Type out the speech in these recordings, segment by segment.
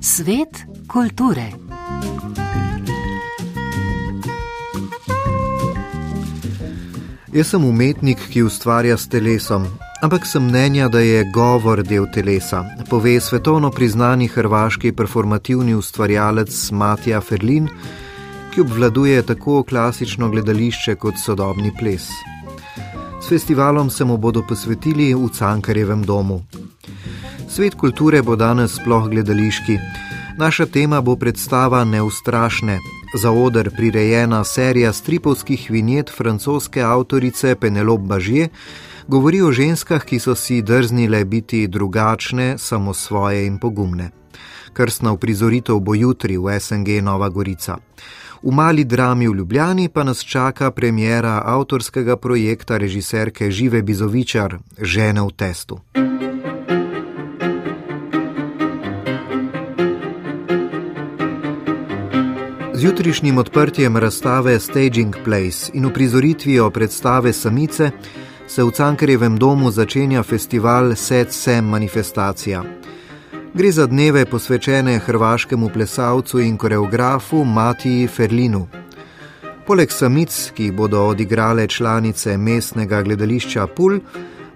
Svet kulture. Jaz sem umetnik, ki ustvarja s telesom, ampak sem mnenja, da je govor del telesa, pove svetovno priznani hrvaški performativni ustvarjalec Matija Ferlin, ki obvladuje tako klasično gledališče kot sodobni ples. S festivalom se mu bodo posvetili v Cankarjevem domu. Svet kulture bo danes sploh gledališki. Naša tema bo predstava Neustrašne, za oder prirejena serija stripovskih vinjet francoske avtorice Penelope Bažje, govori o ženskah, ki so si drznile biti drugačne, samo svoje in pogumne. Krstna uprizoritev bo jutri v SNG Nova Gorica. V mali drami v Ljubljani pa nas čaka premjera avtorskega projekta režiserke Žive Bizovičar Žene v testu. Z jutrišnjim odprtjem razstave Staging Place in uprizoritvijo predstave Samice se v Cankarjevem domu začenja festival Set Sem Manifestacija. Gre za dneve posvečene hrvaškemu plesalcu in koreografu Matiji Ferlinu. Poleg samic, ki bodo odigrale članice mestnega gledališča Pul,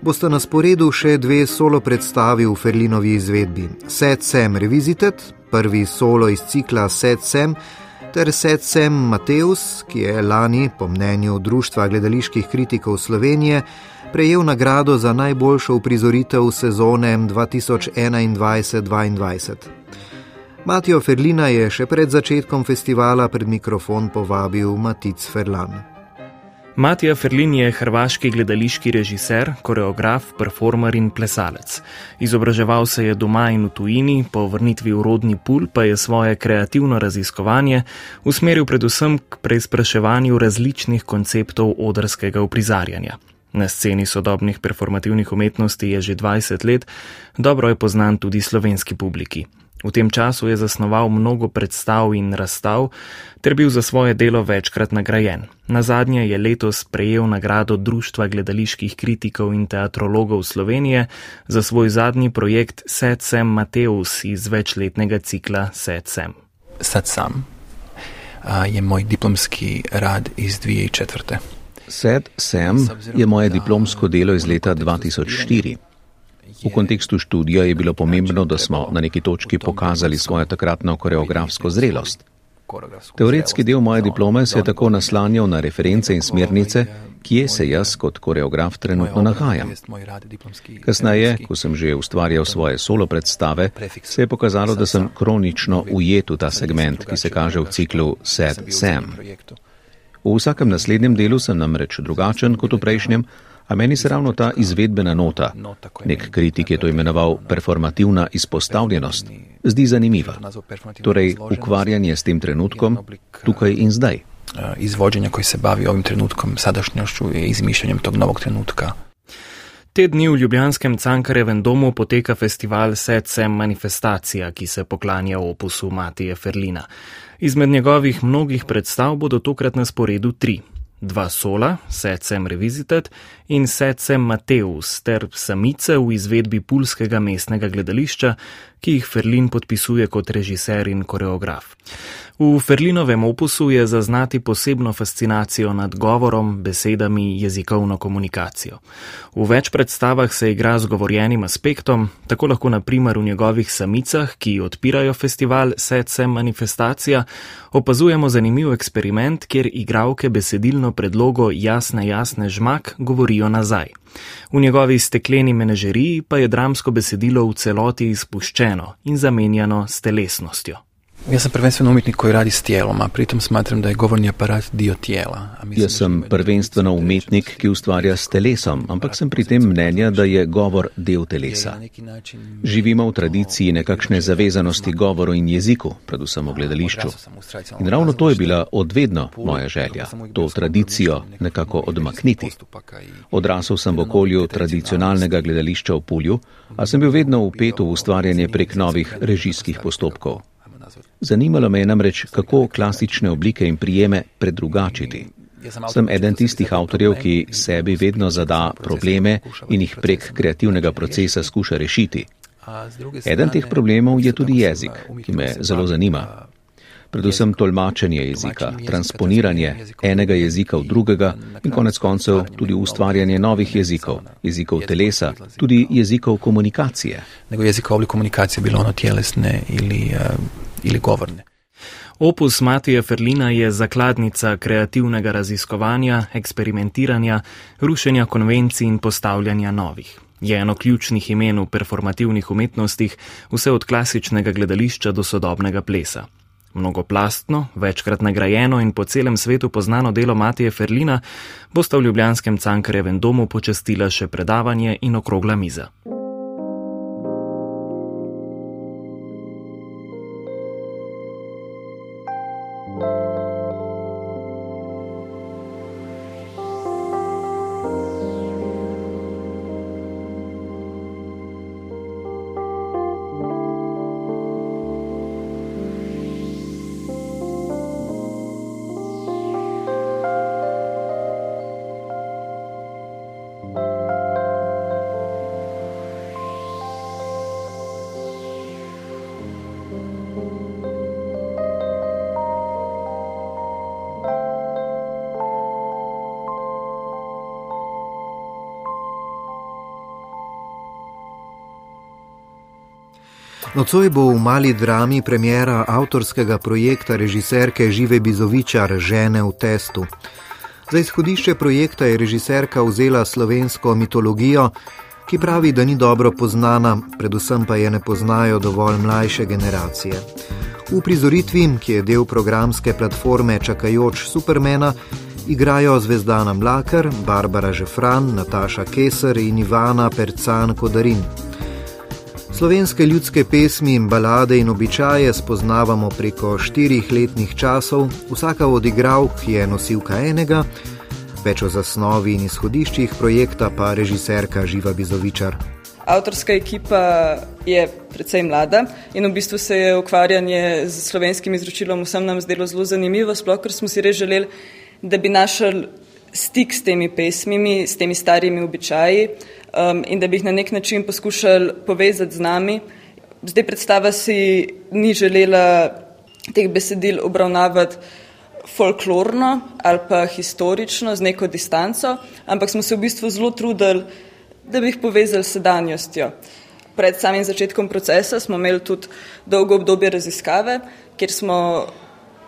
bosta na sporedu še dve solo predstavi v Ferlinovi izvedbi: Set Sem Revisited, prvi solo iz cikla Set Sem ter Setsem Mateus, ki je lani, po mnenju Društva gledaliških kritikov Slovenije, prejel nagrado za najboljšo uprizoritev sezone 2021-2022. Matijo Ferlina je še pred začetkom festivala pred mikrofon povabil Matic Ferlan. Matija Ferlin je hrvaški gledališki režiser, koreograf, performer in plesalec. Izobraževal se je doma in v tujini, po vrnitvi v rodni pul pa je svoje kreativno raziskovanje usmeril predvsem k preizpraševanju različnih konceptov odrskega uprizarjanja. Na sceni sodobnih performativnih umetnosti je že 20 let, dobro je poznan tudi slovenski publiki. V tem času je zasnoval mnogo predstav in razstav, ter bil za svoje delo večkrat nagrajen. Na zadnje je letos prejel nagrado Društva gledaliških kritikov in teatrologov Slovenije za svoj zadnji projekt Set Sem Mateus iz večletnega cikla Set Sem. Set Sem je moj diplomski rad iz 2004. Set Sem je moje diplomsko delo iz leta 2004. V kontekstu študija je bilo pomembno, da smo na neki točki pokazali svojo takratno koreografsko zrelost. Teoretski del moje diplome se je tako naslanjal na reference in smernice, kje se jaz kot koreograf trenutno nahajam. Kasneje, ko sem že ustvarjal svoje solo predstave, se je pokazalo, da sem kronično ujet v ta segment, ki se kaže v ciklu Sad Sam. V vsakem naslednjem delu sem namreč drugačen kot v prejšnjem, A meni se ravno ta izvedbena nota, nek kritik je to imenoval performativna izpostavljenost, zdi zanimiva. Torej, ukvarjanje s tem trenutkom, tukaj in zdaj. Izvođenje, ki se bavi ovim trenutkom, sadašnjošću in izmišljanjem tog novog trenutka. Te dni v Ljubljanskem Cankarevem domu poteka festival Setsem Manifestacija, ki se poklanja opusu Matije Ferlina. Izmed njegovih mnogih predstav bodo tokrat na sporedu tri dva sola, Setsem Revisited in Setsem Mateus ter samice v izvedbi pulskega mestnega gledališča, ki jih Ferlin podpisuje kot režiser in koreograf. V Ferlinovem opusu je zaznati posebno fascinacijo nad govorom, besedami, jezikovno komunikacijo. V več predstavah se igra z govorjenim aspektom, tako lahko naprimer v njegovih samicah, ki odpirajo festival Setsem Manifestacija, opazujemo zanimiv eksperiment, kjer igravke besedilno predlogo jasne, jasne žmak govorijo nazaj. V njegovi stekleni menažeriji pa je dramsko besedilo v celoti izpuščeno in zamenjano s telesnostjo. Jaz sem prvenstveno umetnik koji radi s tijelom, a pritom smatram da je govorni aparat dio tijela. Jaz sem prvenstveno umetnik, ki ustvarja s telesom, ampak sem pri tem mnenja, da je govor del telesa. Živimo v tradiciji nekakšne zavezanosti govoru in jeziku, predvsem v gledališču. In ravno to je bila odvedno moja želja, to tradicijo nekako odmakniti. Odrasel sem v okolju tradicionalnega gledališča v Pulju, a sem bil vedno upet v ustvarjanje prek novih režijskih postopkov. Zanimalo me je namreč, kako klasične oblike in prijeme predrugačiti. Sem eden tistih avtorjev, ki sebi vedno zada probleme in jih prek kreativnega procesa skuša rešiti. Eden teh problemov je tudi jezik, ki me zelo zanima predvsem tolmačenje jezika, transponiranje enega jezika v drugega in konec koncev tudi ustvarjanje novih jezikov, jezikov telesa, tudi jezikov komunikacije. Nego jezikovne komunikacije bilo ono tjelesne ali, uh, ali govorne. Opus Matija Ferlina je zakladnica kreativnega raziskovanja, eksperimentiranja, rušenja konvencij in postavljanja novih. Je eno ključnih imen v performativnih umetnostih, vse od klasičnega gledališča do sodobnega plesa. Mnogoplastno, večkrat nagrajeno in po celem svetu poznano delo Matije Ferlina bosta v Ljubljanskem Cankarjevem domu počastila še predavanje in okrogla miza. Nocoj bo v mali drami premjera avtorskega projekta režiserke Žive Bizovičar Žene v testu. Za izhodišče projekta je režiserka vzela slovensko mitologijo, ki pravi, da ni dobro poznana, predvsem pa je ne poznajo dovolj mlajše generacije. V prizoritvi, ki je del programske platforme Čakajoč Supermena, igrajo Zvezdana Mlakar, Barbara Žefran, Nataša Keser in Ivana Percan Kodarin. Slovenske ljudske pesmi in balade in običaje spoznavamo preko štirih letnih časov, vsaka od igralk je nosilka enega, več o zasnovi in izhodiščih projekta pa režiserka Živa Bizovičar. Avtorska ekipa je precej mlada in v bistvu se je ukvarjanje z slovenskim izročilom vsem nam zdelo zelo zanimivo, sploh ker smo si res želeli, da bi našli stik s temi pesmimi, s temi starimi običaji um, in da bi jih na nek način poskušali povezati z nami. Zdaj predstava si ni želela teh besedil obravnavati folklorno ali pa historično z neko distanco, ampak smo se v bistvu zelo trudili, da bi jih povezali s sedanjostjo. Pred samim začetkom procesa smo imeli tudi dolgo obdobje raziskave, kjer smo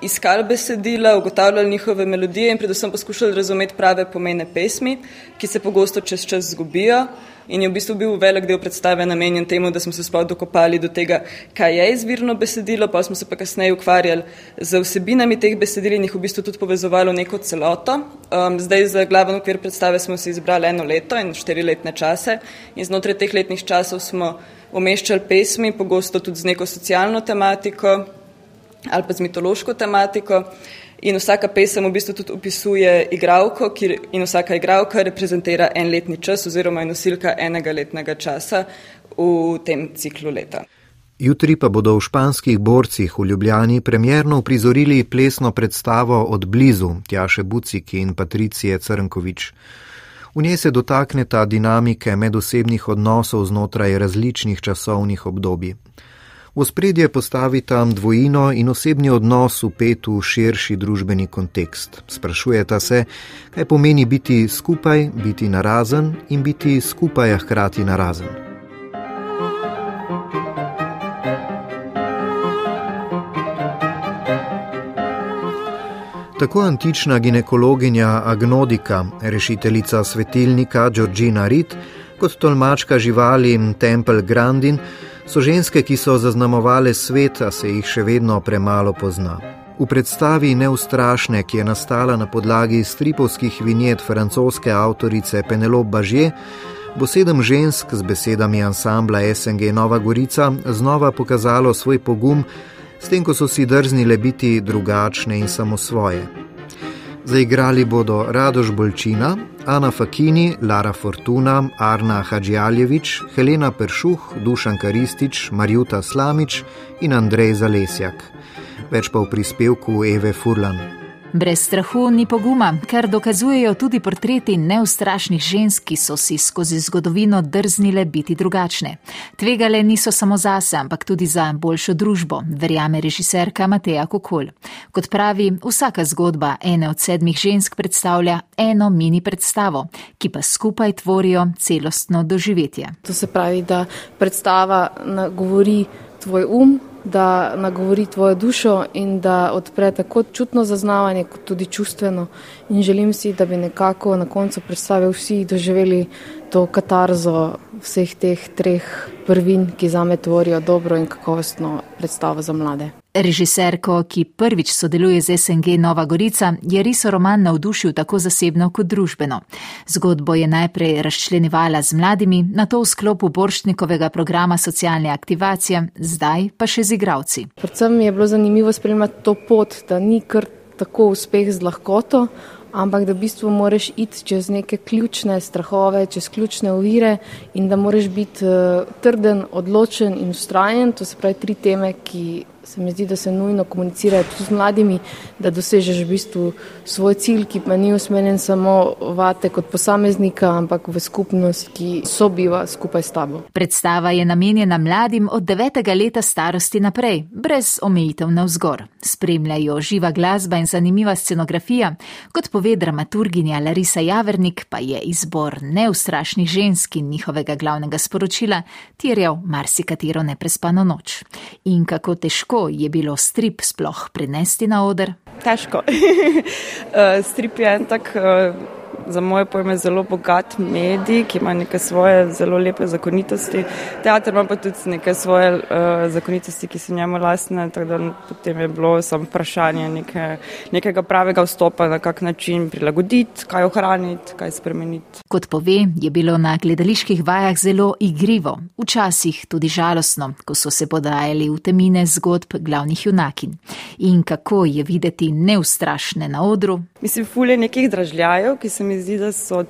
iskali besedila, ugotavljali njihove melodije in predvsem poskušali razumeti prave pomene pesmi, ki se pogosto čez čas zgubijo. In je v bistvu bil velik del predstave namenjen temu, da smo se sploh dokopali do tega, kaj je izvirno besedilo, pa smo se pa kasneje ukvarjali z vsebinami teh besedil in jih v bistvu tudi povezovali v neko celoto. Um, zdaj za glaven okvir predstave smo si izbrali eno leto in štiri letne čase in znotraj teh letnih časov smo umeščali pesmi, pogosto tudi z neko socialno tematiko, ali pa z mitološko tematiko. In vsaka pesem v bistvu tudi opisuje igralko, in vsaka igralka reprezentira en letni čas oziroma je nosilka enega letnega časa v tem ciklu leta. Jutri pa bodo v španskih borcih v Ljubljani premjerno uprizorili plesno predstavo od blizu Tjaše Buciki in Patricije Crnkovič. V njej se dotakneta dinamike medosebnih odnosov znotraj različnih časovnih obdobij. V spredje postavita dvojino in osebni odnos upet v širši družbeni kontekst. Sprašujeta se, kaj pomeni biti skupaj, biti narazen in biti skupaj, a hkrati narazen. Tako antična ginekologinja Agnodika, rešiteljica svetilnika Georgina Rit, kot tolmačka živali Temple Grandin, so ženske, ki so zaznamovale svet, a se jih še vedno premalo pozna. V predstavi Neustrašne, ki je nastala na podlagi stripovskih vinjet francoske avtorice Penelope Bažje, bo sedem žensk z besedami ansambla SNG Nova Gorica znova pokazalo svoj pogum, s tem, ko so si drznile biti drugačne in samo svoje. Zaigrali bodo Radoš Bolčina, Ana Fakini, Lara Fortuna, Arna Hadžjaljevič, Helena Peršuh, Dušan Karistič, Marjuta Slamič in Andrej Zalesjak. Več pa v prispevku Eve Furlan. Brez strahu ni poguma, kar dokazujejo tudi portreti neustrašnih žensk, ki so si skozi zgodovino drznile biti drugačne. Tvegale niso samo zase, ampak tudi za boljšo družbo, verjame režiserka Mateja Kokol. Kot pravi, vsaka zgodba ene od sedmih žensk predstavlja eno mini predstavo, ki pa skupaj tvorijo celostno doživetje. To se pravi, da predstava govori tvoj um, da nagovori tvojo dušo in da odpre tako čutno zaznavanje, kot tudi čustveno. In želim si, da bi nekako na koncu predstave vsi doživeli to katarzo vseh teh treh prvin, ki zame tvorijo dobro in kakovostno predstavo za mlade. Režiserko, ki prvič sodeluje z SNG Nova Gorica, je riso roman navdušil tako zasebno kot družbeno. Zgodbo je najprej razčlenjevala z mladimi, na to v sklopu Borštnikovega programa socialne aktivacije, zdaj pa še z igravci. Predvsem je bilo zanimivo spremljati to pot, da ni kar tako uspeh z lahkoto, ampak da v bistvu moraš iti čez neke ključne strahove, čez ključne ovire in da moraš biti uh, trden, odločen in ustrajen. To se pravi tri teme, ki se mi zdi, da se nujno komunicirajo tudi z mladimi, da dosežeš v bistvu svoj cilj, ki pa ni usmerjen samo vate kot posameznika, ampak v skupnost, ki sobiva skupaj s tabo. Predstava je namenjena mladim od devetega leta starosti naprej, brez omejitev na vzgor. Spremljajo živa glasba in zanimiva scenografija. Kot pove dramaturginja Larisa Javernik, pa je izbor neustrašnih žensk in njihovega glavnega sporočila terjal marsikatero neprespano noč. In kako težko težko je bilo strip sploh prenesti na oder? Težko. Eh, strip je en tak. Za moje pojme zelo bogat medij, ki ima neke svoje zelo lepe zakonitosti. Teater ima pa tudi neke svoje uh, zakonitosti, ki so njemu lastne, tako da potem je bilo samo vprašanje neke, nekega pravega vstopa, na kak način prilagoditi, kaj ohraniti, kaj spremeniti. Kot pove, je bilo na gledaliških vajah zelo igrivo, včasih tudi žalostno, ko so se podajali v temine zgodb glavnih junakin. In kako je videti neustrašne na odru? Mislim, fulje nekih dražljajev, ki se mi zdi, da so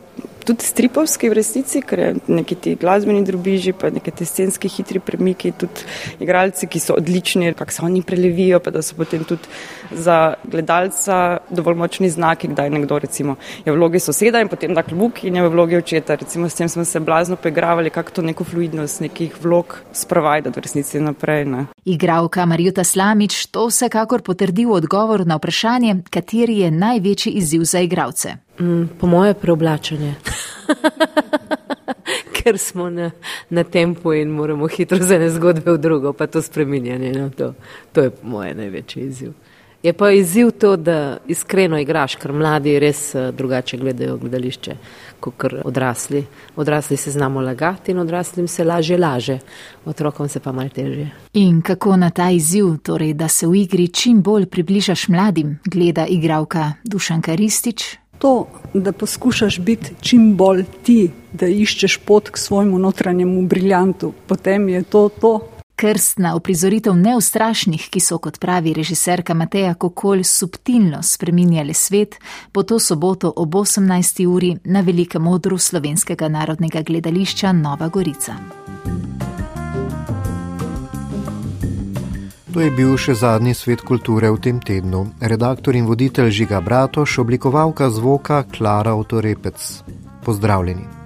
tudi stripovski v resnici, ker je neki ti glasbeni drobiži, pa neki ti scenski hitri premiki, tudi igralci, ki so odlični, kako se oni prelevijo, pa da so potem tudi za gledalca dovolj močni znaki, kdaj nekdo recimo je v vlogi soseda in potem da klubuk in je v vlogi očeta. Recimo s tem smo se blazno poigravali, kako to neko fluidnost nekih vlog sprovajda v resnici naprej. Ne. Igravka Marjuta Slamič to vsekakor potrdi v odgovor na vprašanje, kateri je največji izziv za igralce. Mm, po moje preoblačanje. Ker smo na, na tempu in moramo hitro z ene zgodbe v drugo, pa to spreminjanje. No, to, to je po moje največji izziv. Je pa izziv to, da iskreno igraš, ker mladi res eh, drugače gledajo gledališče kot odrasli. Odrasli se znamo lagati in odraslim se laže laže, otrokom se pa mal težje. In kako na ta izziv, torej da se v igri čim bolj približaš mladim, gleda igravka Dušanka Ristič, to, da poskušaš biti čim bolj ti, da iščeš pot k svojemu notranjemu briljantu, potem je to to. Krstna uprizoritev neustrašnih, ki so, kot pravi režiserka Mateja Kokol, subtilno spreminjali svet, bo to soboto ob 18. uri na velikem odru slovenskega narodnega gledališča Nova Gorica. To je bil še zadnji svet kulture v tem tednu. Redaktor in voditelj Žiga Bratoš, oblikovalka zvoka Klara Otorepec. Pozdravljeni.